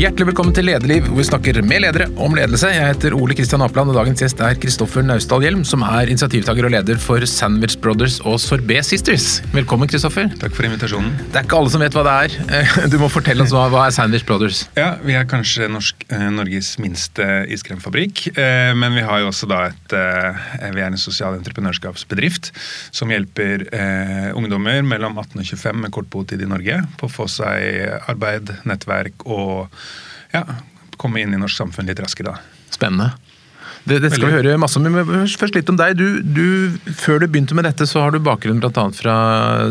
Hjertelig velkommen til Lederliv, hvor vi snakker med ledere om ledelse. Jeg heter Ole Kristian Apeland, og dagens gjest er Kristoffer Naustdal Hjelm, som er initiativtaker og leder for Sandwich Brothers og Sorbet Sisters. Velkommen, Kristoffer. Takk for invitasjonen. Det er ikke alle som vet hva det er. Du må fortelle oss hva, hva er Sandwich Brothers. Ja, Vi er kanskje norsk, eh, Norges minste iskremfabrikk, eh, men vi har jo også da et eh, Vi er en sosial entreprenørskapsbedrift som hjelper eh, ungdommer mellom 18 og 25 med kort botid i Norge på å få seg arbeid, nettverk og ja, komme inn i norsk samfunn litt raskere. da. Spennende. Det, det skal vi høre masse om. Men først litt om deg. Du, du, før du begynte med dette, så har du bakgrunn annet fra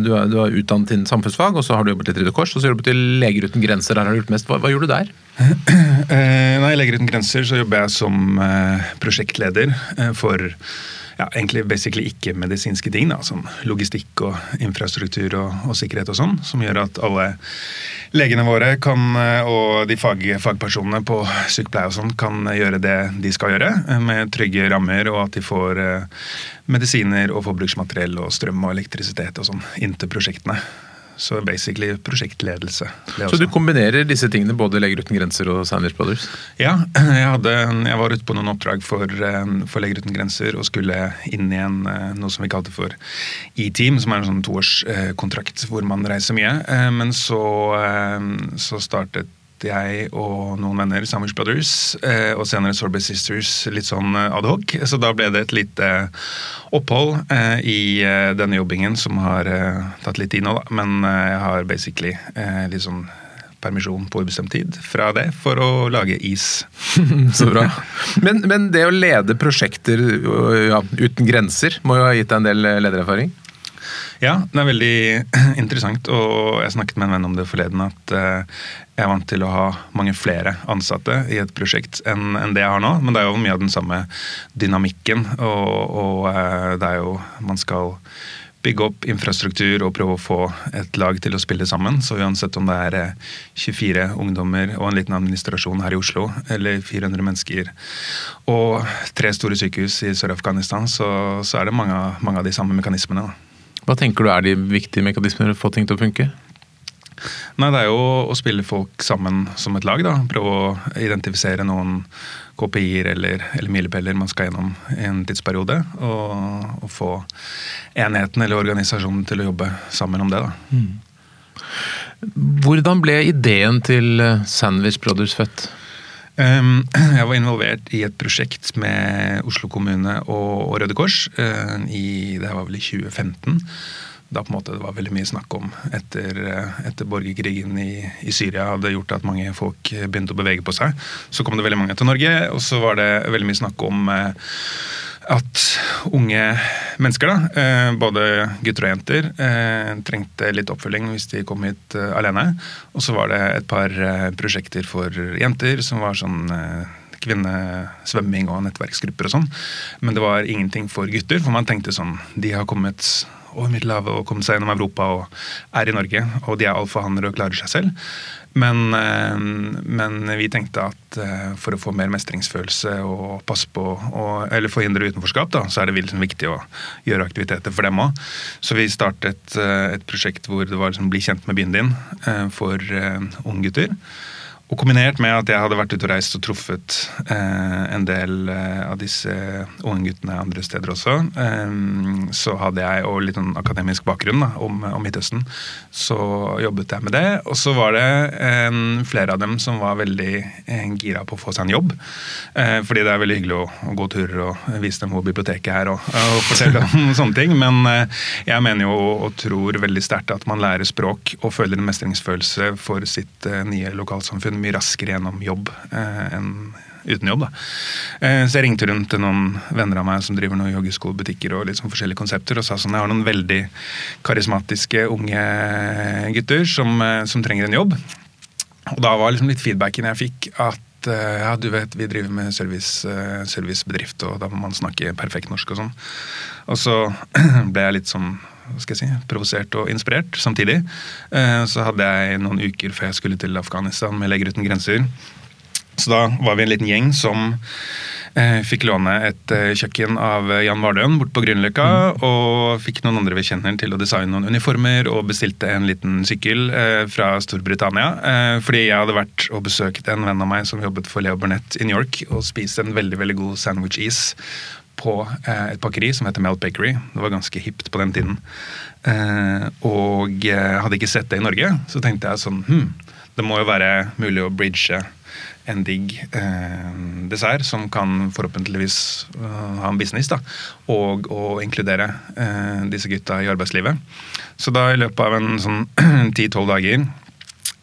Du er, du er utdannet innen samfunnsfag, og så har du jobbet litt i Røde Kors, og så har du jobbet i Leger uten grenser. Der har du gjort mest. Hva, hva gjorde du der? Eh, nei, I Leger uten grenser så jobber jeg som eh, prosjektleder eh, for ja, egentlig basically ikke-medisinske ting. da, Som logistikk og infrastruktur og, og sikkerhet og sånn. Som gjør at alle legene våre kan, eh, og de fag, fagpersonene på sykepleie og sånn kan gjøre det de skal gjøre. eh, Med trygge rammer, og at de får eh, medisiner og forbruksmateriell og strøm og elektrisitet og sånn inn til prosjektene. Så basically prosjektledelse. Så du kombinerer disse tingene, både Leger uten grenser og Sandwich Brothers? Ja, jeg, hadde, jeg var ute på noen oppdrag for, eh, for Leger uten grenser og skulle inn i en, eh, noe som vi kalte for E-team, som er en sånn toårskontrakt hvor man reiser mye. Eh, Men så, eh, så startet jeg og noen venner, Sandwich Brothers, eh, og senere Sorbet Sisters, litt sånn eh, ad hoc. Så da ble det et lite opphold eh, i denne jobbingen som har tatt litt tid nå, da. Men jeg har basically litt sånn permisjon på ubestemt tid fra det for å lage is. Så bra. Men, men det å lede prosjekter ja, uten grenser må jo ha gitt deg en del ledererfaring? Ja, det er veldig interessant, og jeg snakket med en venn om det forleden, at eh, jeg er vant til å ha mange flere ansatte i et prosjekt enn det jeg har nå, men det er jo mye av den samme dynamikken, og, og eh, det er jo Man skal bygge opp infrastruktur og prøve å få et lag til å spille sammen. Så uansett om det er eh, 24 ungdommer og en liten administrasjon her i Oslo, eller 400 mennesker og tre store sykehus i Sør-Afghanistan, så, så er det mange, mange av de samme mekanismene. da. Hva tenker du er de viktige mekanismene for å få ting til å funke? Nei, Det er jo å spille folk sammen som et lag. da. Prøve å identifisere noen KPI-er eller, eller milepæler man skal gjennom i en tidsperiode. Og, og få enheten eller organisasjonen til å jobbe sammen om det. da. Hvordan ble ideen til Sandwich Brothers født? Um, Jeg var involvert i et prosjekt med Oslo kommune og, Røde Kors. eh, i, Det var vel i 2015. Da på en måte det var veldig mye snakk om etter, eh, etter borgerkrigen i, i Syria hadde gjort at mange folk begynte å bevege på seg. Så kom det veldig mange til Norge, og så var det veldig mye snakk om eh, at unge mennesker, da, eh, både gutter og jenter, eh, trengte litt oppfølging hvis de kom hit eh, alene. Og så var det et par prosjekter for jenter som var sånn kvinnesvømming og nettverksgrupper og sånn. Men det var ingenting for gutter, for man tenkte sånn De har kommet over Middelhavet og kommet seg gjennom Europa og er i Norge, og de er alfahanner og klarer seg selv. Men, eh, men vi tenkte at eh, for å få mer mestringsfølelse og passe på og, eller forhindre utenforskap, da, så er det liksom viktig å gjøre aktiviteter for dem òg. Så vi startet eh, et prosjekt hvor det var liksom bli kjent med byen din for unggutter. Og kombinert med at jeg hadde vært ute og reist og truffet eh, en del eh, av disse unge guttene andre steder også, eh, så hadde jeg og litt sånn akademisk bakgrunn da, om, om Midtøsten. Så jobbet jeg med det. Og så var det eh, flere av dem som var veldig eh, gira på å få seg en jobb. Eh, fordi det er veldig hyggelig å, å gå turer og vise dem hvor biblioteket er og, og fortelle om sånne ting. Men jeg mener jo og tror veldig sterkt at man lærer språk og føler en mestringsfølelse for sitt nye lokalsamfunn mye raskere gjennom jobb eh, enn uten jobb. da. Eh, så jeg ringte rundt til noen venner av meg som driver noen joggeskolebutikker og litt sånn forskjellige konsepter, og sa sånn jeg har noen veldig karismatiske unge gutter som, eh, som trenger en jobb. Og da var liksom litt feedbacken jeg fikk at ja, du vet, vi driver med service, servicebedrift, og da må man snakke perfekt norsk og sånn. Og så ble jeg litt sånn skal jeg si, provosert og inspirert samtidig. Eh, Så hadde jeg noen uker før jeg skulle til Afghanistan med Leger uten grenser. Så da var vi en liten gjeng som Eh, fikk låne et eh, kjøkken av Jan Vardøen bort på Grünerløkka. Mm. Og fikk noen andre vi kjenner til å designe noen uniformer, og bestilte en liten sykkel eh, fra Storbritannia. Eh, fordi jeg hadde vært og besøkt en venn av meg som jobbet for Leo Burnett i New York, og spist en veldig veldig god sandwich-is på eh, et bakeri som heter Melt Bakery. Det var ganske hipt på den tiden. Eh, og jeg hadde ikke sett det i Norge, så tenkte jeg sånn hm, det må jo være mulig å bridge en digg eh, dessert som kan forhåpentligvis uh, ha en business, da, og å inkludere eh, disse gutta i arbeidslivet. Så da i løpet av en sånn ti-tolv dager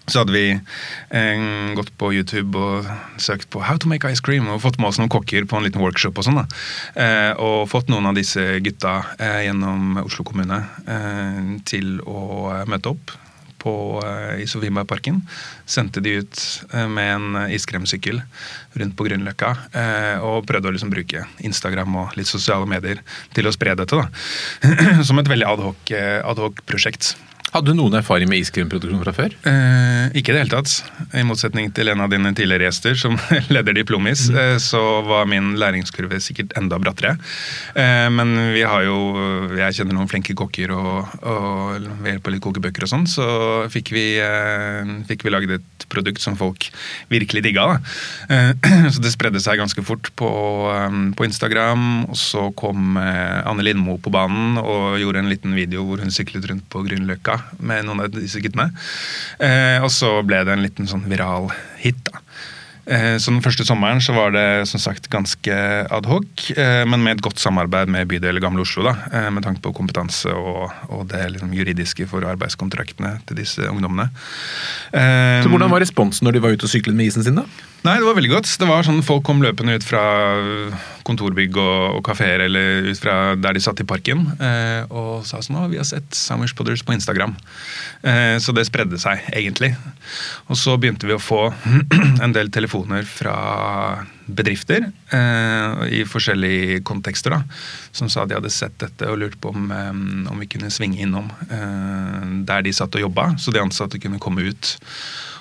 så hadde vi eh, gått på YouTube og søkt på 'How to make ice cream' og fått med oss noen kokker på en liten workshop. Og sånn da. Eh, og fått noen av disse gutta eh, gjennom Oslo kommune eh, til å eh, møte opp på, eh, i Sofienbergparken. Sendte de ut med en iskremsykkel rundt på Grünerløkka. og prøvde å liksom bruke Instagram og litt sosiale medier til å spre dette. da. Som et veldig adhoc-prosjekt. Ad hadde du noen erfaring med iskrimproduksjon fra før? Eh, ikke i det hele tatt. I motsetning til en av dine tidligere gjester som leder Diplomis, mm. eh, så var min læringskurve sikkert enda brattere. Eh, men vi har jo Jeg kjenner noen flinke kokker, og, og ved hjelp av litt kokebøker og sånn, så fikk vi, eh, fikk vi laget et produkt som folk virkelig digga. Eh, så det spredde seg ganske fort på, eh, på Instagram, og så kom Anne Lindmo på banen og gjorde en liten video hvor hun syklet rundt på Grünerløkka med noen av disse guttene. Eh, og så ble det en liten sånn viral hit. da. Eh, så Den første sommeren så var det som sagt ganske adhoc, eh, men med et godt samarbeid med bydel Gamle Oslo. da, eh, Med tanke på kompetanse og, og det liksom juridiske for arbeidskontraktene til disse ungdommene. Så Hvordan var responsen når de var ute og syklet med isen sin? da? Nei, det var veldig godt. Det var sånn Folk kom løpende ut fra kontorbygg og, og kafeer eller ut fra der de satt i parken eh, og sa sånn at vi har sett Sandwich Podders på Instagram. Eh, så det spredde seg egentlig. Og så begynte vi å få en del telefoner fra bedrifter eh, i forskjellige kontekster da, som sa de hadde sett dette og lurt på om, om vi kunne svinge innom der de satt og jobba, så de ansatte kunne komme ut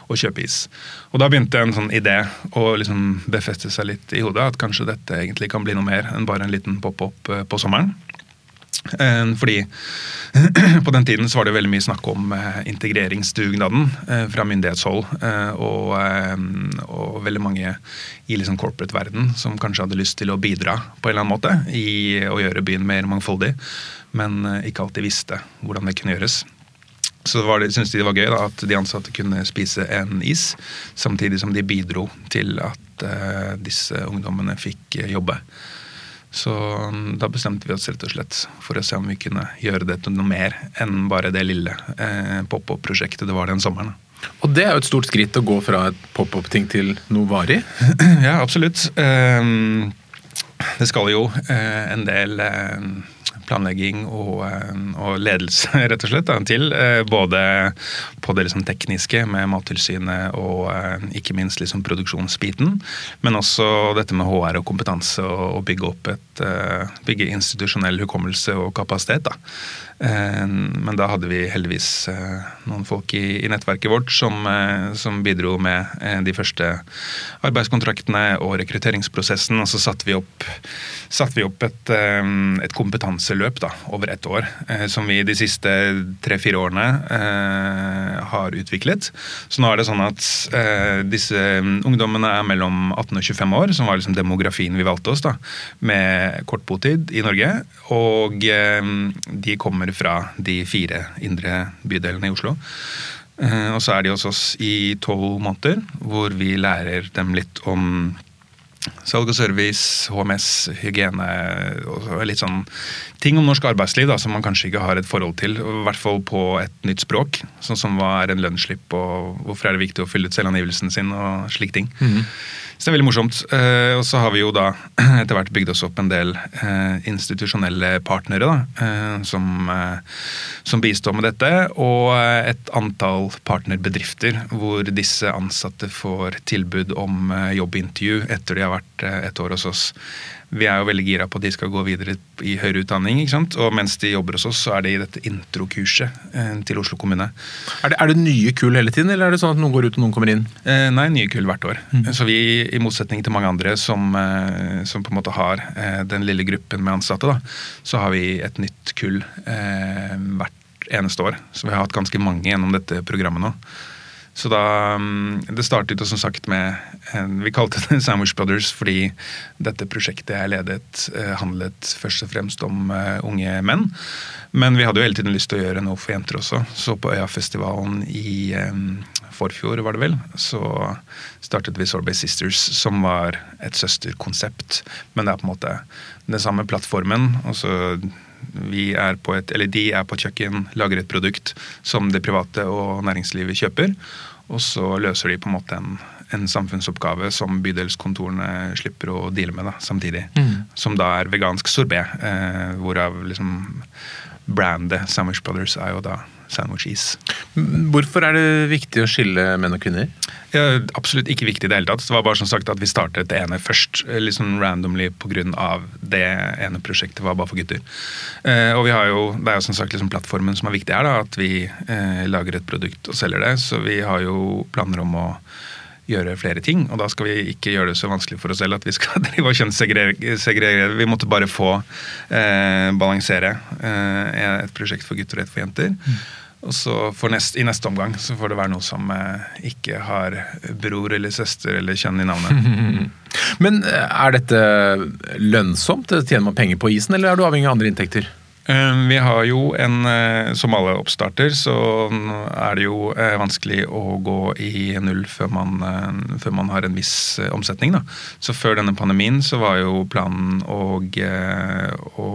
og kjøpe is. Og Da begynte en sånn idé å liksom befeste seg litt i hodet, at kanskje dette egentlig kan bli noe mer enn bare en liten pop-up eh, på sommeren. Eh, fordi på den tiden så var det veldig mye snakk om eh, integreringsdugnaden fra myndighetshold. Og, og veldig mange i liksom corporate-verden som kanskje hadde lyst til å bidra på en eller annen måte i å gjøre byen mer mangfoldig, men ikke alltid visste hvordan det kunne gjøres så var det, syntes de det var gøy da, at de ansatte kunne spise en is, samtidig som de bidro til at uh, disse ungdommene fikk uh, jobbe. Så um, da bestemte vi oss rett og slett for å se om vi kunne gjøre det til noe mer enn bare det lille uh, pop-opp-prosjektet det var den sommeren. Og det er jo et stort skritt å gå fra et pop-opp-ting til noe varig? ja, absolutt. Um, det skal jo en del planlegging og, eh, og, ledelse, rett og slett, til. Eh, både på det liksom tekniske med Mattilsynet og eh, ikke minst liksom produksjonsbiten. Men også dette med HR og kompetanse og bygge opp et bygge institusjonell hukommelse og kapasitet. da. Eh, men da hadde vi heldigvis eh, noen folk i, nettverket vårt som, eh, som, bidro med de første arbeidskontraktene og rekrutteringsprosessen. Og så satte vi opp, satt vi opp et, et, kompetanseløp da, over ett år, som vi de siste tre-fire årene har utviklet. Så nå er det sånn at disse ungdommene er mellom 18 og 25 år, som var liksom demografien vi valgte oss, da, med kort botid i Norge. Og de kommer kommer fra de fire indre bydelene i Oslo. Eh, og så er de hos oss i tolv måneder, hvor vi lærer dem litt om salg og service, HMS, hygiene og litt sånn ting om norsk arbeidsliv da, som man kanskje ikke har et forhold til. I hvert fall på et nytt språk, sånn som hva er en lønnsslipp og hvorfor er det viktig å fylle ut selvangivelsen sin og slike ting. Mm -hmm. Så det er veldig morsomt. Eh, og så har vi jo da etter hvert bygd oss opp en del eh, institusjonelle partnere da, eh, som, som bistår med dette. Og et antall partnerbedrifter hvor disse ansatte får tilbud om jobbintervju etter de har vært et år hos oss. Vi er jo veldig gira på at de skal gå videre i høyere utdanning. ikke sant? Og mens de jobber hos oss, så er det i dette introkurset til Oslo kommune. Er det, er det, nye kull hele tiden, eller er det sånn at noen går ut og noen kommer inn? Eh, nei, nye kull hvert år. Mm. Så vi, i motsetning til mange andre som, som, på en måte har den lille gruppen med ansatte, da, så har vi et nytt kull eh, hvert eneste år. Så vi har hatt ganske mange gjennom dette programmet nå. Så da mm, Det startet som sagt med Vi kalte det Sandwich Brothers fordi dette prosjektet jeg ledet, eh, handlet først og fremst om eh, unge menn. Men vi hadde jo hele tiden lyst til å gjøre noe for jenter også. Så på Øyafestivalen i forfjor, var det vel, så startet vi Sorbay Sisters, som var et søsterkonsept. Men det er på en måte den samme plattformen. og vi er på et, eller de er på et kjøkken, lager et produkt som det private og næringslivet kjøper. Og så løser de på en måte en, en samfunnsoppgave som bydelskontorene slipper å deale med da, samtidig. Mm. Som da er vegansk sorbet, eh, hvorav liksom brandet Sandwich Brothers er jo da sandwich-is. Hvorfor er det viktig å skille menn og kvinner? Ja, absolutt ikke viktig i det hele tatt. Det var bare som sagt at vi startet det ene først. liksom randomly pga. det ene prosjektet var bare for gutter. Eh, og vi har jo, Det er jo som sagt liksom plattformen som er viktig her, da, at vi eh, lager et produkt og selger det. Så vi har jo planer om å gjøre flere ting. Og da skal vi ikke gjøre det så vanskelig for oss selv at vi skal drive og kjønnssegregere. Vi måtte bare få eh, balansere eh, et prosjekt for gutter og et for jenter. Mm. Og så nest, I neste omgang så får det være noe som eh, ikke har bror eller søster eller kjønn i navnet. Men eh, er dette lønnsomt? Tjener man penger på isen, eller er du avhengig av andre inntekter? Ehm, vi har jo en eh, Som alle oppstarter, så er det jo eh, vanskelig å gå i null før man, eh, før man har en viss omsetning. Da. Så før denne pandemien så var jo planen å, å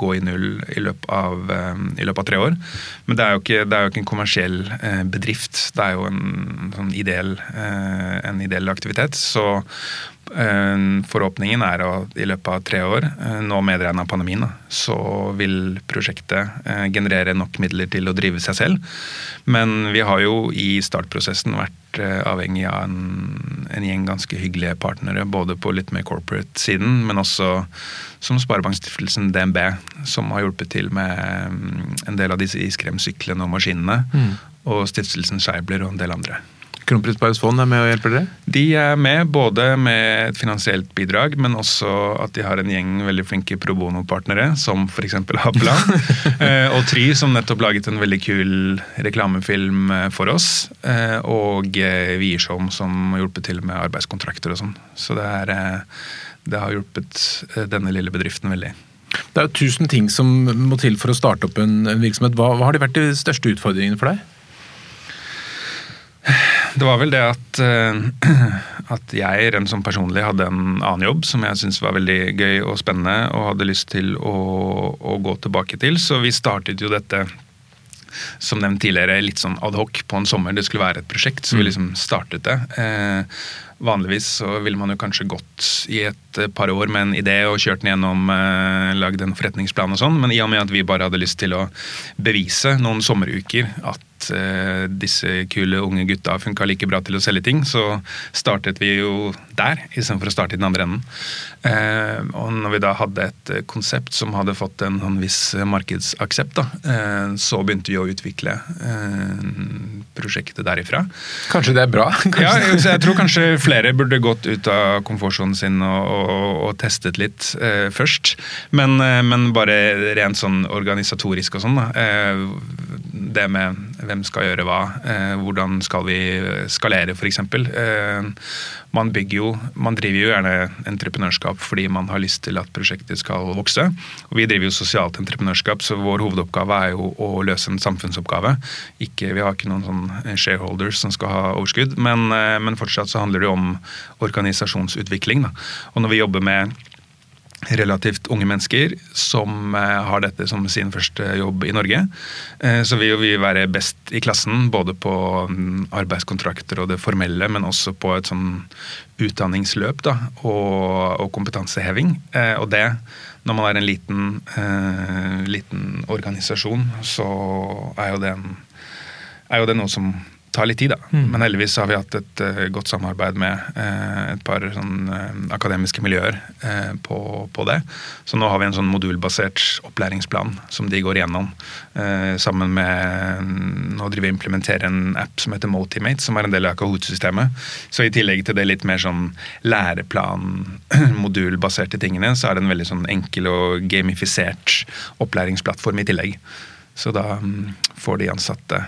gå i null i løpet, av, i løpet av tre år. Men det er, jo ikke, er jo ikke en kommersiell bedrift. Det er jo en, sånn ideell, en ideell aktivitet. Så forhåpningen er at i løpet av tre år, eh, nå medregna pandemien, så vil prosjektet eh, generere nok midler til å drive seg selv. Men vi har jo i startprosessen vært avhengig av en, en gjeng ganske hyggelige partnere. Både på litt mer corporate-siden, men også som Sparebankstiftelsen DNB, som har hjulpet til med en del av disse iskremsyklene og maskinene. Mm. Og Stiftelsen Scheibler og en del andre. Kronprins Paus Fond er med og hjelper dere? De er med både med et finansielt bidrag, men også at de har en gjeng veldig flinke pro bono-partnere, som f.eks. Hapeland. Eh, og Try, som nettopp laget en veldig kul reklamefilm eh, for oss. Eh, og Wiersholm, som har hjulpet til med arbeidskontrakter og sånn. Så det, er, det har hjulpet denne lille bedriften veldig. Det er jo tusen ting som må til for å starte opp en, virksomhet. Hva, hva har de vært de største utfordringene for deg? Det var vel det at, uh, at jeg rent som personlig hadde en annen jobb som jeg syntes var veldig gøy og spennende og hadde lyst til å, å, gå tilbake til. Så vi startet jo dette som nevnt tidligere, litt sånn adhoc på en sommer. Det skulle være et prosjekt, så vi mm. liksom startet det. Vanligvis så ville man jo kanskje gått i et par år med en idé og kjørt den gjennom, uh, lagd en forretningsplan og sånn, men i og med at vi bare hadde lyst til å bevise noen sommeruker at uh, disse kule unge gutta funka like bra til å selge ting, så startet vi jo der istedenfor å starte i den andre enden. Og når vi da hadde et konsept som hadde fått en, en viss markedsaksept, da, så begynte vi å utvikle prosjektet derifra. Kanskje det er bra? ja, jeg, jeg, tror kanskje flere burde gått ut av komfortsonen sin og, og, og, testet litt først. Men, men, bare rent sånn organisatorisk og sånn, da. det med hvem skal gjøre hva, eh, hvordan skal vi skalere f.eks. Eh, man bygger jo, man driver jo gjerne entreprenørskap fordi man har lyst til at prosjektet skal vokse. Og vi driver jo sosialt entreprenørskap, så vår hovedoppgave er jo å løse en samfunnsoppgave. Ikke, vi har ikke noen sånn shareholders som skal ha overskudd, men, eh, men fortsatt så handler det jo om organisasjonsutvikling. Da. Og når vi jobber med relativt unge mennesker som eh, har dette som sin første jobb i Norge. Så så vil vi være best i klassen både på mm, arbeidskontrakter og det formelle, men også på et sånn utdanningsløp da, og, og kompetanseheving. Eh, og det, når man er en liten, liten organisasjon, så er jo det, en, er jo det noe som tar litt tid, da. Mm. Men heldigvis har vi hatt et uh, godt samarbeid med uh, et par sånn, uh, akademiske miljøer på, på, det. Så nå har vi en sånn modulbasert opplæringsplan som de går igjennom. sammen med Nå driver vi og implementerer en app som heter Motimate, som er en del av Kahoot-systemet. Så i tillegg til det litt mer sånn læreplan, modulbaserte tingene, så er det en veldig sånn enkel og gamifisert opplæringsplattform i tillegg. Så da um, får de ansatte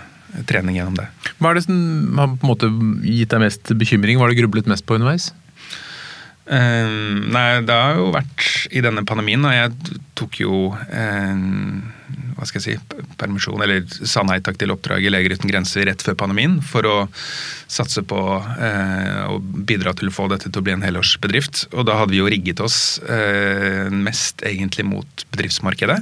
trening gjennom det. Hva er det som har på en måte gitt deg mest bekymring? Hva har du grublet mest på underveis? Uh, nei, det har jo vært i denne pandemien. Og jeg tok jo uh, hva skal jeg si, permisjon, eller sa nei takk til oppdraget i Leger uten grenser rett før pandemien for å satse på eh, å bidra til å få dette til å bli en helårsbedrift. Og da hadde vi jo rigget oss eh, mest egentlig mot bedriftsmarkedet.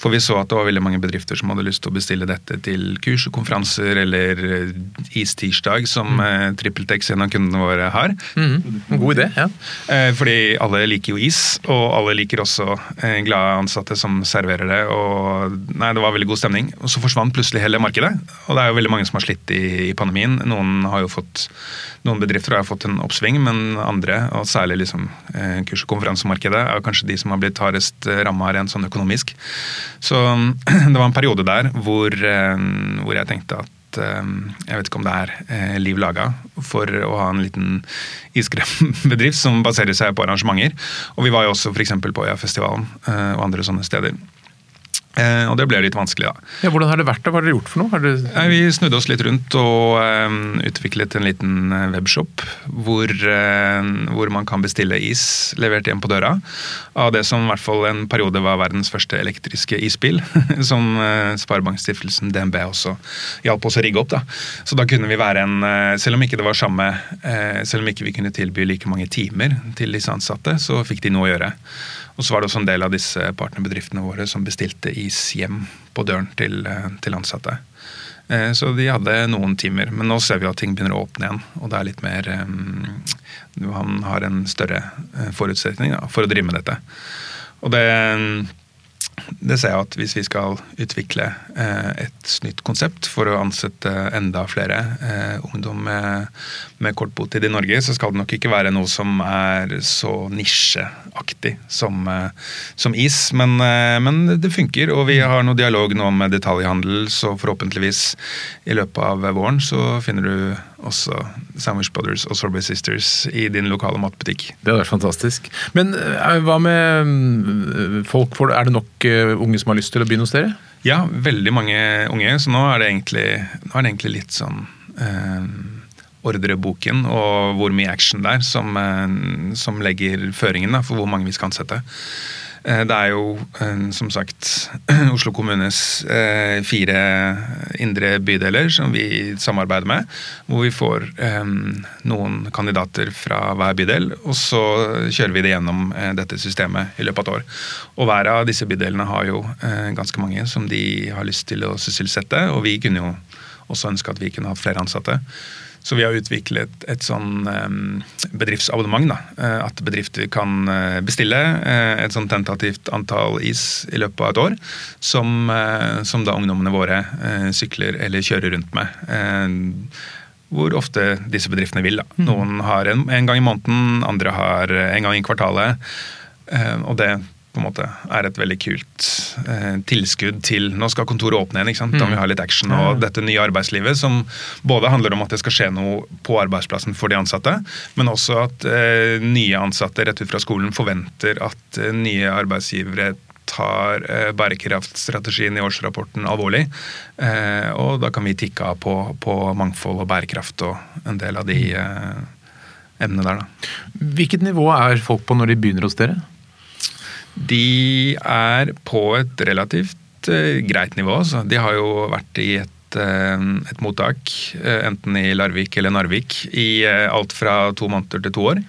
For vi så at det var veldig mange bedrifter som hadde lyst til å bestille dette til kurs og konferanser eller eh, Istirsdag, som mm. eh, TrippelTex, en av kundene våre, har. Mm. God idé, ja. Eh, fordi alle liker jo is, og alle liker også eh, glade ansatte som serverer det. og nei, det var veldig god stemning. Og så forsvant plutselig hele markedet. Og det er jo veldig mange som har slitt i, i pandemien. Noen fått, noen bedrifter har fått en oppsving, men andre, og særlig liksom, eh, kurs- og konferansemarkedet, er kanskje de som har blitt hardest ramma rent sånn økonomisk. Så det var en periode der hvor, eh, hvor jeg tenkte at eh, jeg vet ikke om det er eh, liv laga for å ha en liten iskrembedrift som baserer seg på arrangementer. Og vi var jo også f.eks. på Øyafestivalen og andre sånne steder. Eh, og det ble litt vanskelig, da. Ja, hvordan har det vært? da? Hva har dere gjort for noe? Det... Eh, vi snudde oss litt rundt og eh, utviklet en liten eh, webshop hvor, eh, hvor, man kan bestille is levert hjem på døra. Av det som i hvert fall en periode var verdens første elektriske isbil. som eh, Sparebankstiftelsen DNB også hjalp oss å rigge opp. da. Så da kunne vi være en Selv om ikke det var samme, selv om ikke vi kunne tilby like mange timer til disse ansatte, så fikk de noe å gjøre. Og så var det også en del av disse partnerbedriftene våre som bestilte is hjem på døren til, eh, til ansatte. Eh, så de hadde noen timer, men nå ser vi at ting begynner å åpne igjen. Og det er litt mer um, Han har en større forutsetning da, for å drive med dette. Og det det ser jeg at hvis vi skal utvikle eh, et nytt konsept for å ansette enda flere eh, ungdom med, med kort botid i Norge, så skal det nok ikke være noe som er så nisjeaktig som, eh, som is. Men, men, det funker, og vi har noe dialog nå med detaljhandel, så forhåpentligvis i løpet av våren så finner du også Sandwich Brothers og Sorbet Sisters i din lokale matbutikk. Det hadde vært fantastisk. Men eh, hva med mm, folk? Er det nok eh, unge som har lyst til å begynne hos dere? Ja, veldig mange unge. Så nå er det egentlig, er det egentlig litt sånn eh, ordreboken og hvor mye action det er, som, eh, som legger føringen da, for hvor mange vi skal ansette. Eh, det er jo eh, som sagt Oslo kommunes eh, fire indre bydeler som vi samarbeider med. Hvor vi får noen kandidater fra hver bydel, og så kjører vi det gjennom dette systemet i løpet av et år. Og hver av disse bydelene har jo ganske mange som de har lyst til å sysselsette, og vi kunne jo også ønske at vi kunne hatt flere ansatte. Så vi har utviklet et sånn bedriftsabonnement. da, eh, At bedrifter kan eh, bestille eh, et sånn tentativt antall is i løpet av et år. Som, som da ungdommene våre sykler eller kjører rundt med. Hvor ofte disse bedriftene vil. da. Mm. Noen har en, en gang i måneden, andre har en gang i kvartalet. Og det på en måte er et veldig kult eh, tilskudd til Nå skal kontoret åpne igjen, ikke sant? da må vi ha litt action. Og dette nye arbeidslivet som både handler om at det skal skje noe på arbeidsplassen for de ansatte, men også at eh, nye ansatte rett ut fra skolen forventer at eh, nye arbeidsgivere tar eh, bærekraftstrategien i årsrapporten alvorlig. Eh, og da kan vi tikke av på, på, mangfold og bærekraft og en del av de eh, emnene der. Da. Hvilket nivå er folk på når de begynner hos dere? De er på et relativt uh, greit nivå. Så de har jo vært i et, uh, et mottak, uh, enten i Larvik eller Narvik, i alt fra to måneder til to år.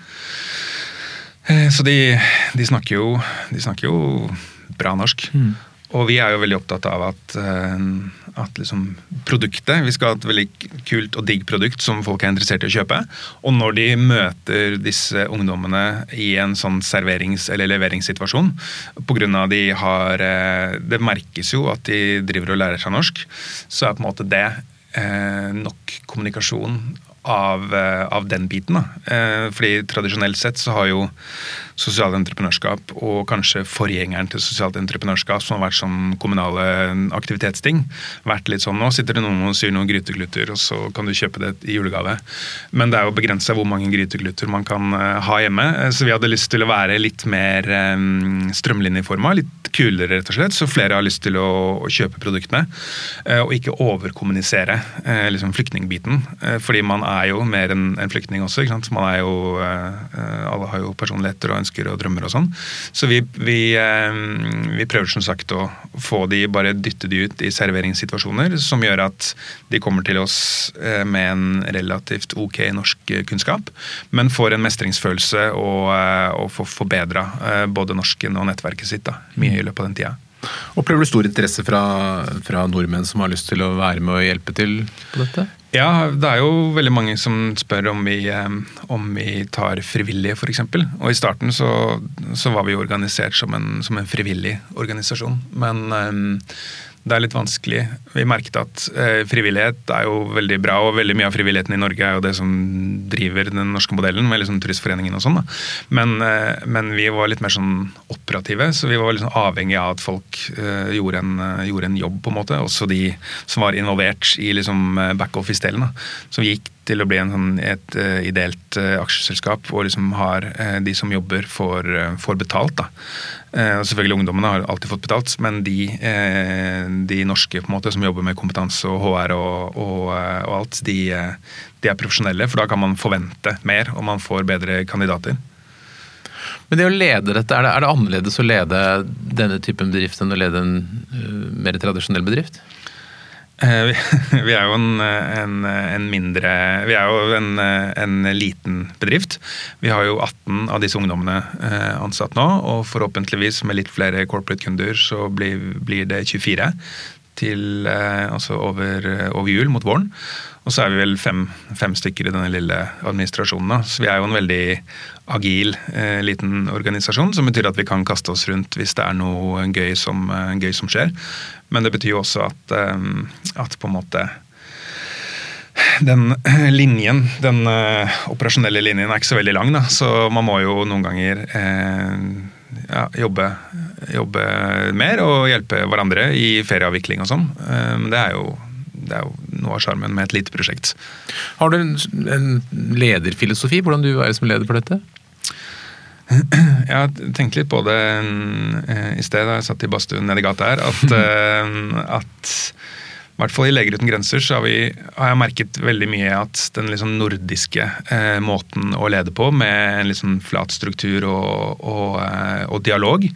Så de, de, snakker jo, de, snakker jo, bra norsk. Mm. Og vi er jo veldig opptatt av at, eh, at liksom produktet Vi skal ha et veldig kult og digg produkt som folk er interessert i å kjøpe. Og når de møter disse ungdommene i en sånn serverings- eller leveringssituasjon pga. de har eh, Det merkes jo at de driver og lærer seg norsk. Så er på en måte det eh, nok kommunikasjon av, eh, av, den biten. Da. Eh, fordi tradisjonelt sett så har jo sosialt entreprenørskap og kanskje forgjengeren til sosialt entreprenørskap, som har vært sånn kommunale aktivitetsting, vært litt sånn nå sitter det noen og syr noen gryteklutter, og så kan du kjøpe det i julegave. Men det er jo begrensa hvor mange gryteklutter man kan uh, ha hjemme, så vi hadde lyst til å være litt mer strømlinjeforma, litt kulere rett og slett, så flere har lyst til å, kjøpe produktene. Og ikke overkommunisere liksom flyktningbiten, fordi man er jo mer enn en flyktning også. ikke sant? Man er jo, Alle har jo personligheter og ønsker og drømmer og sånn. Så vi, vi, eh, vi, prøver som sagt å få de, bare dytte de ut i serveringssituasjoner som gjør at de kommer til oss eh, med en relativt ok norsk kunnskap, men får en mestringsfølelse og, eh, og får forbedra både norsken og nettverket sitt da, mye i løpet av den tida. Opplever du stor interesse fra, fra, nordmenn som har lyst til å være med og hjelpe til på dette? Ja, det er jo veldig mange som spør om vi, eh, om vi tar frivillige, f.eks. Og i starten så, så, var vi organisert som en, som en frivillig organisasjon. Men um, det er litt vanskelig. Vi merket at eh, frivillighet er jo veldig bra, og veldig mye av frivilligheten i Norge er jo det som driver den norske modellen, med liksom Turistforeningen og sånn. Men, eh, men, vi var litt mer sånn operative, så vi var liksom avhengig av at folk eh, gjorde, en, eh, gjorde, en, jobb, på en måte. Også de som var involvert i liksom eh, backoffice-delen. Som gikk til å bli sånn, et uh, ideelt uh, aksjeselskap hvor liksom har uh, de som jobber, får, får betalt. Da. og selvfølgelig Ungdommene har alltid fått betalt, men de, de norske måte, som jobber med kompetanse og HR og, og, og alt, de, de, er profesjonelle. For da kan man forvente mer, og man får bedre kandidater. Men det å lede dette, er det, er det annerledes å lede denne typen bedrift enn å lede en mer tradisjonell bedrift? Eh, vi er jo en, en, en, mindre Vi er jo en, en, liten bedrift. Vi har jo 18 av disse ungdommene eh, ansatt nå, og forhåpentligvis med litt flere corporate-kunder så blir, blir, det 24 til, eh, altså over, over jul, mot våren. Og så er vi vel fem, fem, stykker i denne lille administrasjonen. Så vi er jo en veldig agil eh, liten organisasjon, som betyr at vi kan kaste oss rundt hvis det er noe gøy som, eh, gøy som skjer. Men det betyr jo også at, eh, at på en måte den linjen, den uh, operasjonelle linjen, er ikke så veldig lang. Da. Så man må jo noen ganger eh, ja, jobbe, jobbe, mer og hjelpe hverandre i ferieavvikling og sånn. Eh, men det er jo det er jo noe av sjarmen med et lite prosjekt. Har du en, en lederfilosofi, hvordan du er som leder for dette? Jeg har tenkt litt på det eh, i sted da jeg satt i badstuen i gata her. At, eh, at i hvert fall i Leger uten grenser så har, vi, har, jeg merket veldig mye at den liksom nordiske eh, måten å lede på, med en liksom flat struktur og, og, eh, og dialog,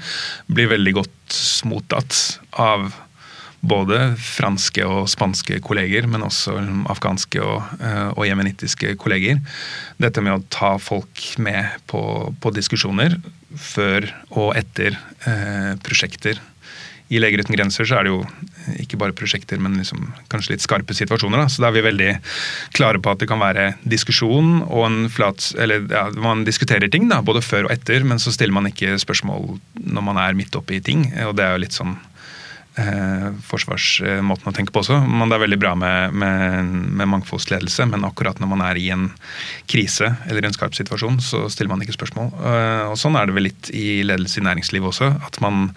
blir veldig godt mottatt av både franske og spanske kolleger, men også afghanske og, eh, og jemenittiske kolleger. Dette med å ta folk med på, på diskusjoner før og etter eh, prosjekter. I Leger uten grenser så er det jo ikke bare prosjekter, men liksom kanskje litt skarpe situasjoner. Da. Så da er vi veldig klare på at det kan være diskusjon og en flat Eller ja, man diskuterer ting, da, både før og etter, men så stiller man ikke spørsmål når man er midt oppe i ting. Og det er jo litt sånn eh, forsvarsmåten å tenke på også. Men det er veldig bra med, med, med, mangfoldsledelse, men akkurat når man er i en krise eller en skarp situasjon, så stiller man ikke spørsmål. Eh, og Sånn er det vel litt i ledelse i næringslivet også. At man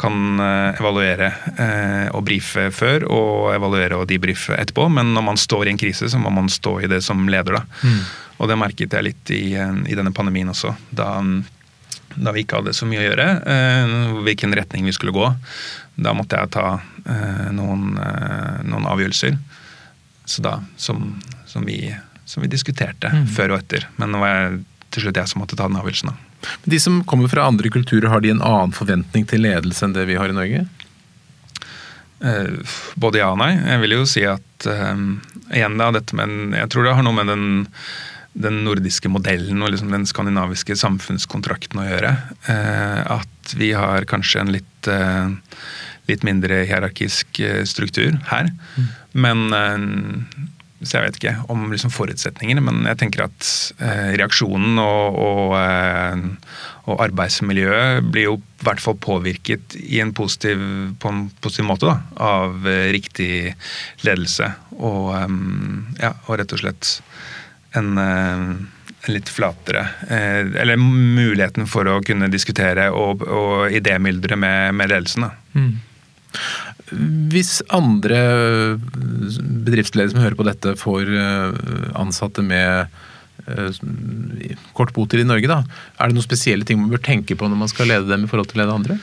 kan eh, evaluere eh, og brife før, og evaluere og debrife etterpå. Men når man står i en krise, så må man stå i det som leder, da. Mm. Og det merket jeg litt i, i denne pandemien også. Da da vi ikke hadde så mye å gjøre, eh, hvilken retning vi skulle gå. Da måtte jeg ta eh, noen, eh, noen avgjørelser så da, som, som, vi, som vi, diskuterte mm. før og etter. Men nå var til slutt jeg som måtte ta den avgjørelsen. Da. De som kommer fra andre kulturer, har de en annen forventning til ledelse enn det vi har i Norge? Eh, både ja og nei. Jeg vil jo si at eh, igjen da, dette med, Jeg tror det har noe med den den nordiske modellen og liksom den skandinaviske samfunnskontrakten å gjøre. Eh, at vi har kanskje en litt, eh, litt mindre hierarkisk eh, struktur her. Mm. Men så jeg vet ikke om liksom forutsetningene, men jeg tenker at eh, reaksjonen og, og, eh, og, arbeidsmiljøet blir jo i hvert fall påvirket en positiv, på en positiv måte da, av eh, riktig ledelse. Og, ja, og rett og slett en, eh, en litt flatere Eller muligheten for å kunne diskutere og, og idémyldre med, med ledelsen. Mm. Hvis andre bedriftsledere som hører på dette, får eh, ansatte med eh, kort botid i Norge, da, er det noen spesielle ting man bør tenke på når man skal lede dem i forhold til å lede andre?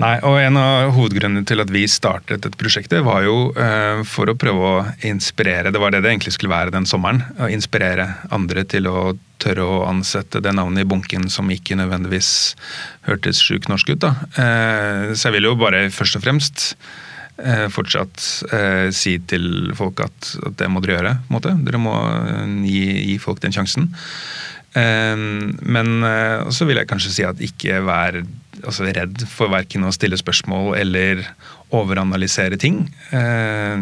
Nei, og En av hovedgrunnene til at vi startet dette prosjektet, var jo uh, for å prøve å inspirere Det var det det egentlig skulle være den sommeren. Å inspirere andre til å tørre å ansette det navnet i bunken som ikke nødvendigvis hørtes sjukt norsk ut. da. Uh, så jeg vil jo bare først og fremst uh, fortsatt si til folk at, at, det må dere gjøre. på en måte. Dere må gi, gi folk den sjansen. men så vil jeg kanskje si at ikke vær altså redd for verken å stille spørsmål eller overanalysere ting. Eh,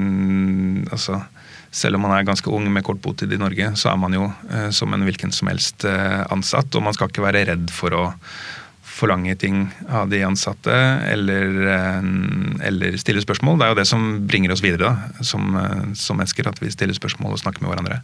altså, selv om man er ganske ung med kort botid i Norge, så er man jo eh, som en hvilken som helst eh, ansatt. Og man skal ikke være redd for å forlange ting av de ansatte eller, eh, eller, stille spørsmål. Det er jo det som bringer oss videre da, som, eh, som mennesker, at vi stiller spørsmål og snakker med hverandre.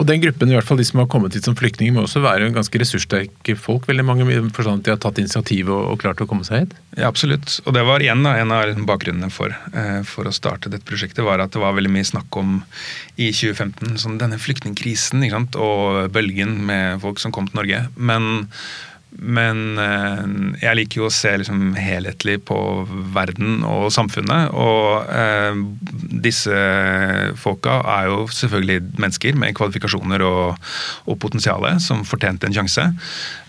Og den gruppen, i hvert fall de som har kommet hit som flyktninger, må også være ganske ressurssterke folk. veldig mange forstand at De har tatt initiativ og, og, klart å komme seg hit? Ja, absolutt. Og det var igjen en av bakgrunnene for, eh, for, å starte dette prosjektet, var at det var veldig mye snakk om i 2015 sånn denne flyktningkrisen og bølgen med folk som kom til Norge. Men men eh, jeg liker jo å se liksom helhetlig på verden og samfunnet. Og eh, disse folka er jo selvfølgelig mennesker med kvalifikasjoner og, og potensial som fortjente en sjanse.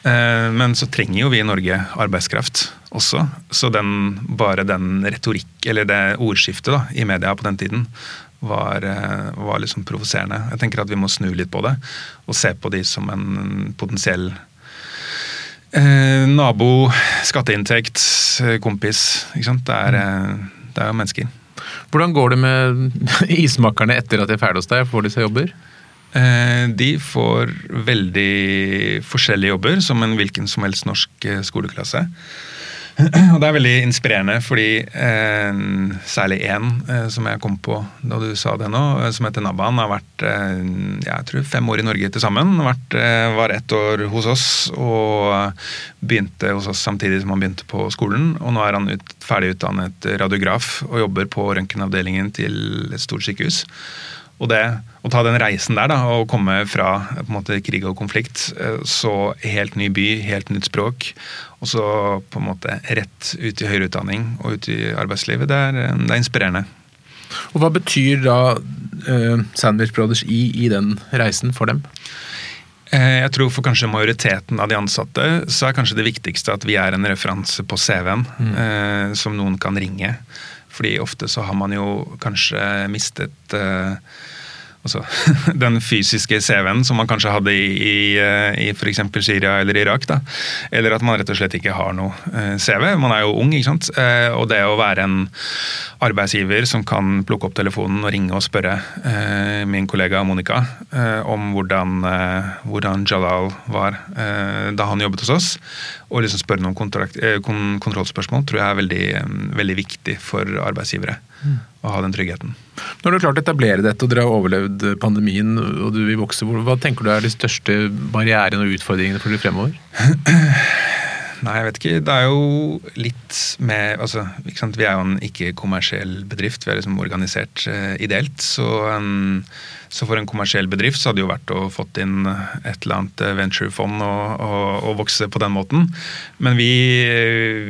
Eh, men så trenger jo vi i Norge arbeidskraft også. Så den, bare den retorikk, eller det ordskiftet da, i media på den tiden var, eh, var liksom provoserende. Jeg tenker at vi må snu litt på det og se på de som en potensiell Eh, nabo, skatteinntekt, eh, kompis. Ikke sant? Det er, mm. eh, det er jo mennesker. Hvordan går det med ismakerne etter at de er ferdig hos deg? Får de seg jobber? Eh, de får veldig forskjellige jobber, som en hvilken som helst norsk skoleklasse. Og det er veldig inspirerende, fordi eh, særlig én eh, som jeg kom på da du sa det nå, eh, som heter Nabban, har vært eh, jeg tror fem år i Norge til sammen. Vært, eh, var ett år hos oss og begynte hos oss samtidig som han begynte på skolen. Og nå er han ut, ferdig utdannet radiograf og jobber på røntgenavdelingen til et stort sykehus. Og det, å ta den reisen der da, og komme fra måte, krig og konflikt, eh, så helt ny by, helt nytt språk, og så på en måte rett ut i høyere utdanning og ut i arbeidslivet, det er, det er inspirerende. Og Hva betyr da uh, Sandwich Brothers i, i den reisen for dem? Jeg tror for kanskje majoriteten av de ansatte så er kanskje det viktigste at vi er en referanse på CV-en mm. eh, som noen kan ringe. Fordi ofte så har man jo kanskje mistet eh, altså, den fysiske CV-en som man kanskje hadde i, i, eh, i f.eks. Syria eller Irak. Da. Eller at man rett og slett ikke har noe eh, CV. Man er jo ung, ikke sant. Eh, og det å være en arbeidsgiver som kan plukke opp telefonen og ringe og spørre min kollega Monica om hvordan, hvordan Jalal var da han jobbet hos oss, og liksom spørre noen kontrollspørsmål, tror jeg er veldig, veldig viktig for arbeidsgivere. Mm. Å ha den tryggheten. Når du har klart å etablere dette, og dere har overlevd pandemien og du vil vokse, hva tenker du er de største barrierene og utfordringene for dere fremover? Nei, jeg vet ikke. Det er jo litt med altså, Vi er jo en ikke-kommersiell bedrift. Vi er liksom organisert uh, ideelt. Så, um, så, for en kommersiell bedrift så hadde det jo vært å fått inn et eller annet venturefond og, og, og, vokse på den måten. Men vi,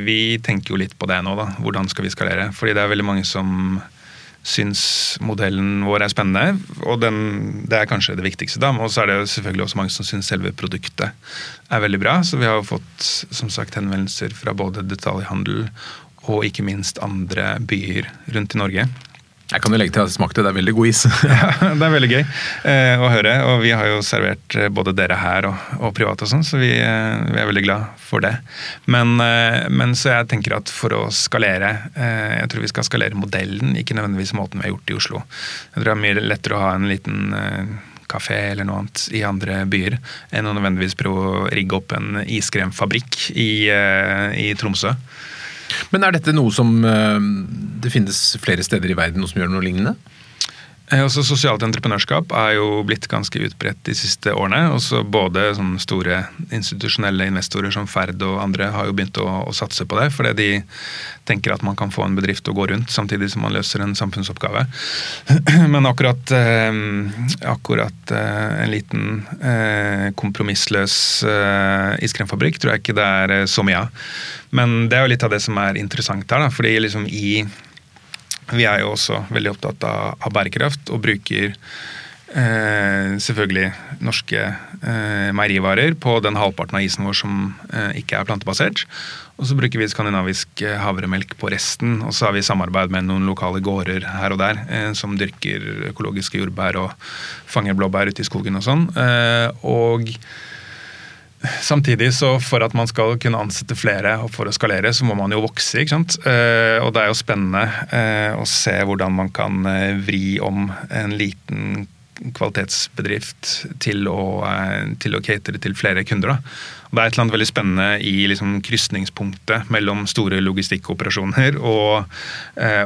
vi tenker jo litt på det nå, da. Hvordan skal vi skalere? Fordi det er veldig mange som syns modellen vår er spennende. Og den, det er kanskje det viktigste. da, Og så er det selvfølgelig også mange som syns selve produktet er veldig bra. Så vi har fått som sagt henvendelser fra både detaljhandel og ikke minst andre byer rundt i Norge. Jeg kan jo legge til at jeg smakte, det er veldig god is. ja, det er veldig gøy eh, å høre. Og vi har jo servert eh, både dere her og, og privat og sånn, så vi, eh, vi, er veldig glad for det. Men, eh, men, så jeg tenker at for å skalere eh, Jeg tror vi skal skalere modellen, ikke nødvendigvis måten vi har gjort det i Oslo. Jeg tror det er mye lettere å ha en liten eh, kafé eller noe annet i andre byer enn å nødvendigvis prøve å rigge opp en iskremfabrikk i, i Tromsø. Men er dette noe som eh, det finnes flere steder i verden noe som gjør noe lignende? Eh, også Sosialt entreprenørskap er jo blitt ganske utbredt de siste årene. Også både sånne store institusjonelle investorer som Ferd og andre har jo begynt å, å, satse på det. Fordi de tenker at man kan få en bedrift å gå rundt samtidig som man løser en samfunnsoppgave. Men akkurat, eh, akkurat eh, en liten eh, kompromissløs eh, iskremfabrikk tror jeg ikke det er eh, så mye av. Men det er jo litt av det som er interessant her. da, fordi liksom i vi er jo også veldig opptatt av, av bærekraft og bruker eh, selvfølgelig norske eh, meierivarer på den halvparten av isen vår som eh, ikke er plantebasert. Og så bruker vi skandinavisk eh, havremelk på resten. Og så har vi samarbeid med noen lokale gårder her og der eh, som dyrker økologiske jordbær og fanger blåbær ute i skogen og sånn. Eh, og Samtidig så for at man skal kunne ansette flere og for å skalere, så må man jo vokse. ikke sant? Eh, og det er jo spennende eh, å se hvordan man kan eh, vri om en liten kvalitetsbedrift til å, til å catere til flere kunder. Da. Og det er et eller annet veldig spennende i liksom krysningspunktet mellom store logistikkoperasjoner og,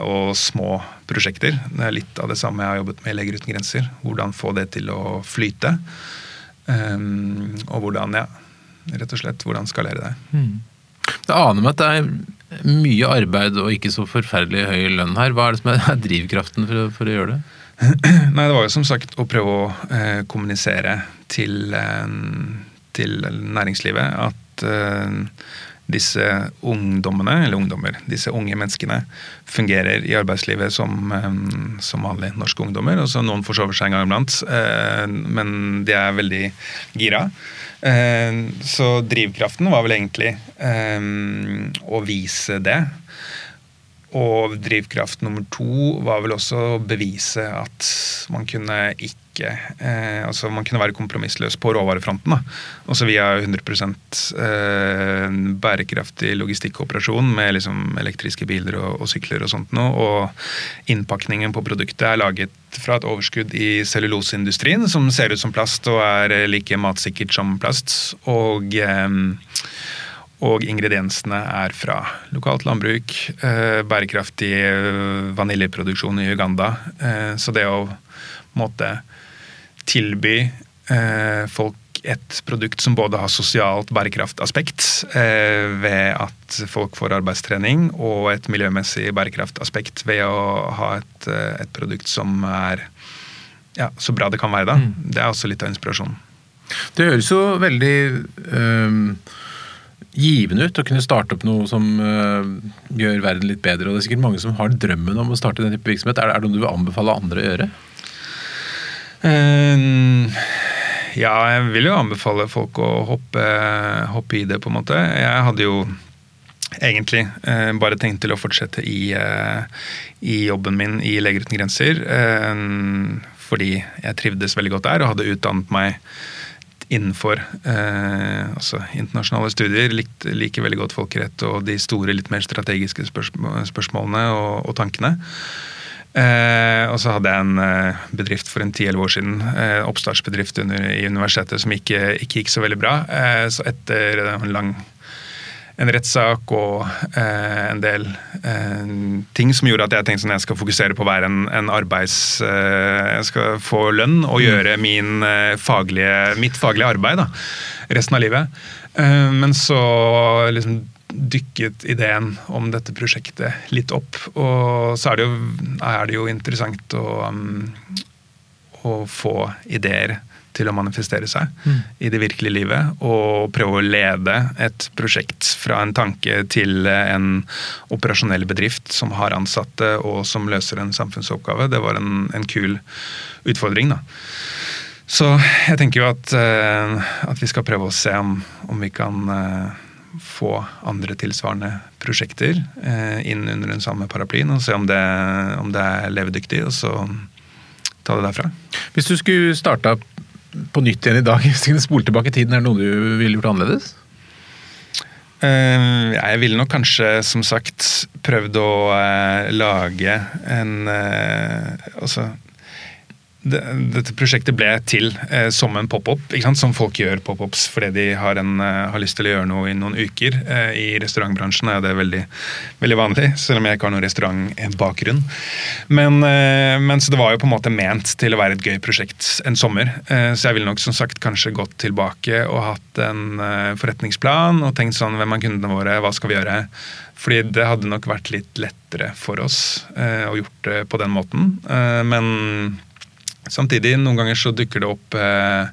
og, små prosjekter. Det er litt av det samme jeg har jobbet med i Leger uten grenser. Hvordan få det til å flyte. Um, og hvordan, ja rett og slett. Hvordan skalere det. Mm. Det aner meg at det er mye arbeid og ikke så forferdelig høy lønn her. Hva er det som er drivkraften for å, for å gjøre det? Nei, Det var jo som sagt å prøve å eh, kommunisere til, eh, til, næringslivet at eh, disse ungdommene, eller ungdommer, disse unge menneskene fungerer i arbeidslivet som, eh, som vanlige norske ungdommer. og så Noen forsover seg en gang iblant, eh, men de er veldig gira. Eh, så drivkraften var vel egentlig eh, å vise det. Og drivkraft nummer to var vel også å bevise at man kunne ikke eh, altså Man kunne være kompromissløs på råvarefronten. da. Også via 100 eh, bærekraftig logistikkoperasjon med liksom elektriske biler og, og, sykler og sånt noe. Og innpakningen på produktet er laget fra et overskudd i celluloseindustrien som ser ut som plast og er like matsikkert som plast. Og eh, og ingrediensene er fra lokalt landbruk, eh, bærekraftig eh, vaniljeproduksjon i Uganda. Eh, så det å måtte tilby folk et produkt som både har sosialt bærekraftaspekt ved at folk får arbeidstrening, og et miljømessig bærekraftaspekt ved å ha et, et produkt som er ja, så bra det kan være. da. Mm. Det er også litt av inspirasjonen. Det høres jo veldig øh givende ut å kunne starte opp noe som uh, gjør verden litt bedre. og Det er sikkert mange som har drømmen om å starte den type virksomhet. Er det, er det noe du vil anbefale andre å gjøre? Uh, ja, jeg vil jo anbefale folk å hoppe, hoppe, i det, på en måte. Jeg hadde jo egentlig uh, bare tenkt til å fortsette i, i jobben min i Leger uten grenser. fordi jeg trivdes veldig godt der og hadde utdannet meg innenfor eh, altså internasjonale studier. Lik, liker veldig godt folkerett og de store, litt mer strategiske spørsmålene og, og tankene. Eh, og så hadde jeg en eh, bedrift for en 10-11 år siden, eh, oppstartsbedrift under, i universitetet, som ikke, ikke, gikk så veldig bra. Eh, så etter en lang en rettssak og eh, en del eh, ting som gjorde at jeg tenkte sånn jeg skal fokusere på å være en, en arbeids... Eh, jeg skal få lønn og mm. gjøre min, eh, faglige, mitt faglige arbeid da, resten av livet. Eh, men så liksom dykket ideen om dette prosjektet litt opp. Og så er det jo, er det jo interessant å, um, å få ideer til å manifestere seg mm. i det virkelige livet. Og prøve å lede et prosjekt fra en tanke til en operasjonell bedrift som har ansatte og som løser en samfunnsoppgave. Det var en, en kul utfordring. da. Så jeg tenker jo at, uh, at, vi skal prøve å se om, om vi kan uh, få andre tilsvarende prosjekter eh, inn under den samme paraplyen og se om det, om det er levedyktig, og så ta det derfra. Hvis du skulle starta på nytt igjen i dag, hvis du kunne spole tilbake tiden, er det noe du ville gjort annerledes? Uh, jeg ville nok kanskje, som sagt, prøvd å uh, lage en uh, Altså det, dette prosjektet ble til eh, som en pop-up, som folk gjør pop-ups fordi de har, en, eh, har, lyst til å gjøre noe i noen uker. Eh, I restaurantbransjen er det veldig, veldig, vanlig, selv om jeg ikke har noen restaurantbakgrunn. Men, eh, men det var jo på en måte ment til å være et gøy prosjekt en sommer. Eh, så jeg ville nok som sagt kanskje gått tilbake og hatt en eh, forretningsplan og tenkt sånn hvem er kundene våre, hva skal vi gjøre? Fordi det hadde nok vært litt lettere for oss å gjort det på den måten. men Samtidig, noen ganger så dukker det opp eh,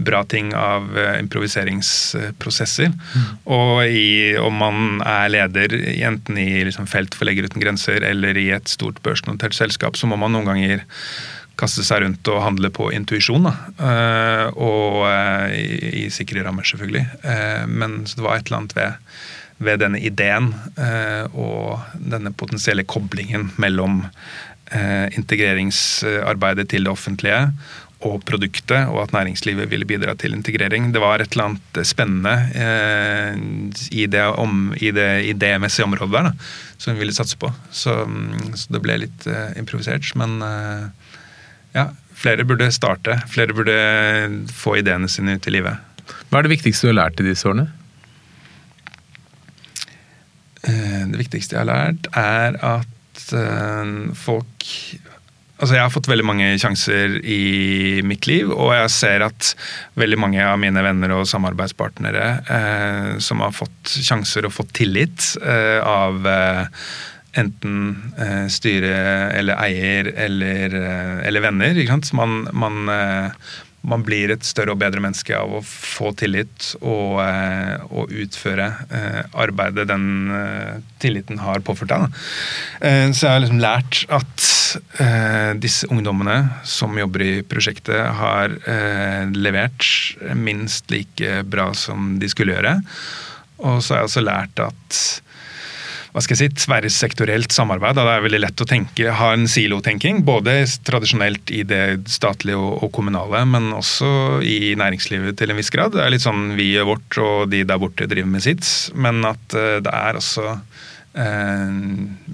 bra ting av eh, improviseringsprosesser. Mm. Og i, om man er leder enten i liksom, Felt for Legger uten grenser eller i et stort børsnotert selskap, så må man noen ganger kaste seg rundt og handle på intuisjon. Uh, og uh, i, i, sikre rammer, selvfølgelig. Uh, men det var et eller annet ved, ved denne ideen og denne potensielle koblingen mellom integreringsarbeidet til det offentlige og produktet, og at næringslivet ville bidra til integrering. Det var et eller annet spennende eh, i, det om, i det idémessige området der da, som vi ville satse på. Så, så det ble litt eh, improvisert. Men eh, ja, flere burde starte. Flere burde få ideene sine ut i livet. Hva er det viktigste du har lært i disse årene? Eh, det viktigste jeg har lært, er at uh, folk Altså, jeg har fått veldig mange sjanser i mitt liv, og jeg ser at veldig mange av mine venner og samarbeidspartnere eh, som har fått sjanser og fått tillit eh, av eh, enten eh, styre eller eier eller, eh, eller venner. Man, man, man blir et større og bedre menneske av å få tillit og, eh, og utføre eh, arbeidet den eh, tilliten har påført deg. Så jeg har liksom lært at disse ungdommene som jobber i prosjektet, har levert minst like bra som de skulle gjøre. Og så har jeg også lært at hva skal jeg si, tverrsektorielt samarbeid. Da det er veldig lett å tenke, ha en silotenking, både tradisjonelt i det statlige og, kommunale, men også i næringslivet til en viss grad. Det er litt sånn vi gjør vårt, og de der borte driver med sitt. Men at uh, det er også uh,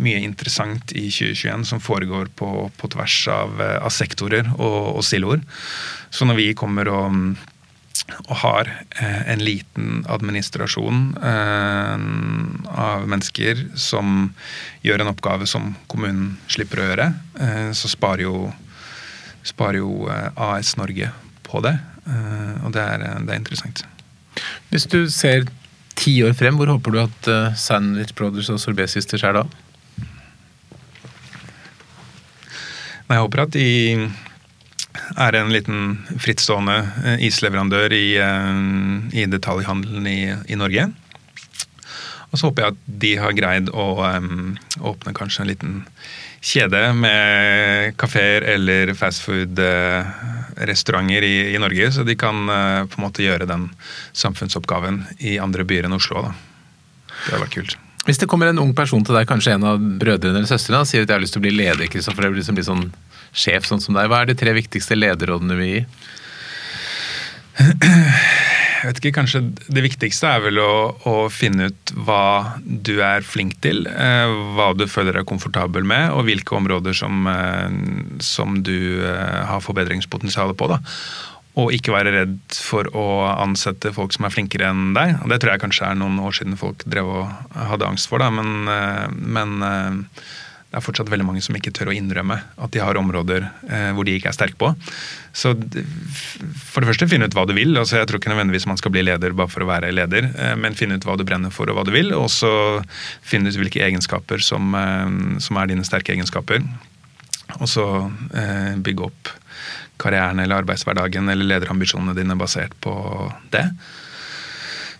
mye interessant i 2021 som foregår på, på tvers av, uh, av sektorer og, og siloer. Så når vi kommer og og har eh, en liten administrasjon eh, av mennesker som gjør en oppgave som kommunen slipper å gjøre, eh, så sparer jo, sparer jo AS Norge på det. Og det er, det er, interessant. Hvis du ser ti år frem, hvor håper du at Sandwich Brothers og Sorbet Sisters er da? Nei, jeg håper at de er en liten frittstående eh, isleverandør i, eh, i detaljhandelen i, i, Norge. Og så håper jeg at de har greid å um, åpne kanskje en liten kjede med kafeer eller fastfood-restauranter i, i, Norge, så de kan uh, på en måte gjøre den samfunnsoppgaven i andre byer enn Oslo. Da. Det hadde vært kult. Hvis det kommer en ung person til deg, kanskje en av brødrene eller søstrene, og sier at jeg har lyst til å bli leder, Kristoffer, det blir liksom sånn sjef sånn som deg, hva er de tre viktigste lederrådene vi gir? Jeg vet ikke, kanskje Det viktigste er vel å, å, finne ut hva du er flink til. Eh, hva du føler deg komfortabel med, og hvilke områder som, eh, som du eh, har forbedringspotensial på. da. Og ikke være redd for å ansette folk som er flinkere enn deg. Det tror jeg kanskje er noen år siden folk drev og hadde angst for, da. men, men det er fortsatt veldig mange som ikke tør å innrømme at de har områder eh, hvor de ikke er sterke på. Så for det første, finne ut hva du vil. altså Jeg tror ikke nødvendigvis man skal bli leder bare for å være leder, eh, men finne ut hva du brenner for og hva du vil. Og så finne ut hvilke egenskaper som, eh, som er dine sterke egenskaper. Og så eh, bygge opp karrieren eller arbeidshverdagen eller lederambisjonene dine basert på det.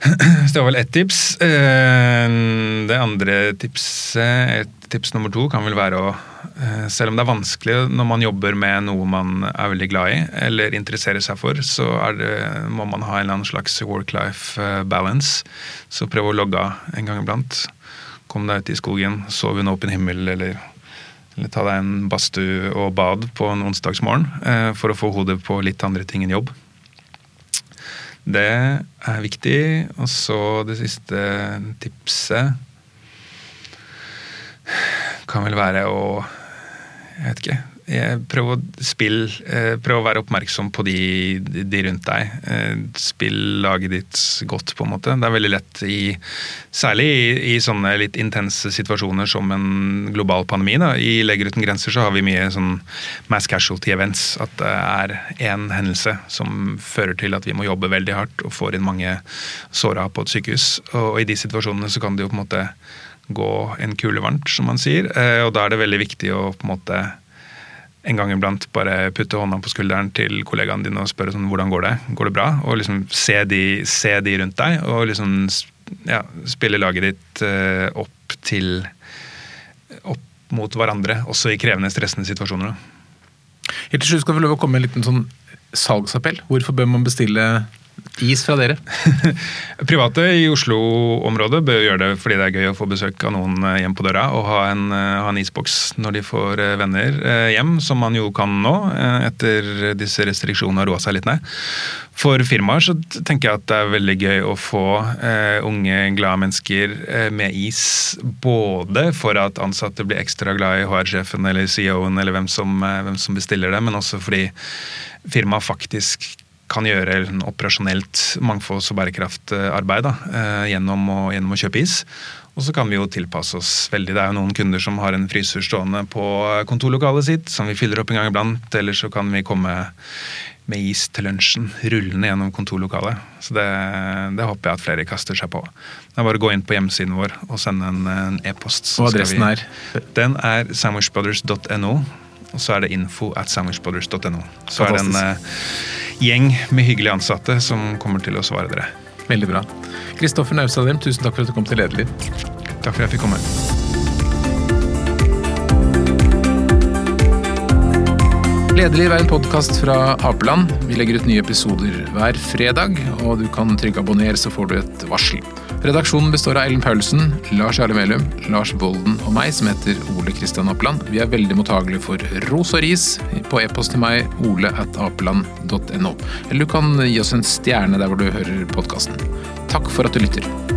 Så det var vel ett tips. Eh, det andre tipset, et tips nummer to, kan vel være å eh, Selv om det er vanskelig når man jobber med noe man er veldig glad i, eller interesserer seg for, så det, må man ha en eller annen slags work-life eh, balance. Så prøv å logge av en gang iblant. Kom deg ut i skogen, sov under åpen himmel, eller, eller ta deg en badstue og bad på en onsdagsmorgen for å få hodet på litt andre ting enn jobb. Det er viktig. Og så det siste tipset kan vel være å Jeg vet ikke. Prøv å spille, eh, prøv å være oppmerksom på de, de, rundt deg. Eh, spill laget ditt godt, på en måte. Det er veldig lett i Særlig i, i sånne litt intense situasjoner som en global pandemi. Da. I Leger uten grenser så har vi mye sånn mass casualty events. At det er én hendelse som fører til at vi må jobbe veldig hardt og får inn mange såra på et sykehus. Og i de situasjonene så kan det jo på en måte gå en kule varmt, som man sier. Eh, og da er det veldig viktig å på en måte en gang iblant bare putte hånda på skulderen til kollegaene dine og spørre sånn, hvordan går det Går det bra? Og liksom se de, se de rundt deg, og liksom ja, spille laget ditt uh, opp til Opp mot hverandre, også i krevende, stressende situasjoner. Helt til slutt skal vi lov å komme med en liten sånn salgsappell. Hvorfor bør man bestille Is fra dere. Private i Oslo-området bør gjøre det fordi det er gøy å få besøk av noen eh, hjem på døra og ha en, eh, ha en isboks når de får eh, venner hjem, som man jo kan nå etter disse restriksjonene har roa seg litt ned. For firmaer så tenker jeg at det er veldig gøy å få eh, unge, glade mennesker eh, med is. Både for at ansatte blir ekstra glad i HR-sjefen eller CEO-en eller hvem som, eh, hvem som bestiller det, men også fordi firmaet faktisk kan gjøre en operasjonelt mangfolds- og bærekraftarbeid da, eh, gjennom, å, gjennom å kjøpe is. Og så kan vi jo tilpasse oss veldig. Det er jo noen kunder som har en fryser stående på kontorlokalet sitt, som vi fyller opp en gang iblant. Eller så kan vi komme med is til lunsjen rullende gjennom kontorlokalet. Så det, det, håper jeg at flere kaster seg på. Det er bare å gå inn på hjemmesiden vår og sende en e-post. Og adressen vi, er? Den er sandwichbrothers.no. Og så er det info at sandwichbrothers.no. Så er det en uh, gjeng med hyggelige ansatte som kommer til å svare dere. Veldig bra. Kristoffer Naustadheim, tusen takk for at du kom til Lederliv. Takk for at jeg fikk komme. Lederliv er en podkast fra Apeland. Vi legger ut nye episoder hver fredag, og du kan trykke abonner, så får du et varsel. Redaksjonen består av Ellen Paulsen, Lars Jarle Melum, Lars Volden og meg, som heter Ole Kristian Apland. Vi er veldig mottagelige for ros og ris på e-post til meg, ole. Eller du kan gi oss en stjerne der hvor du hører podkasten. Takk for at du lytter.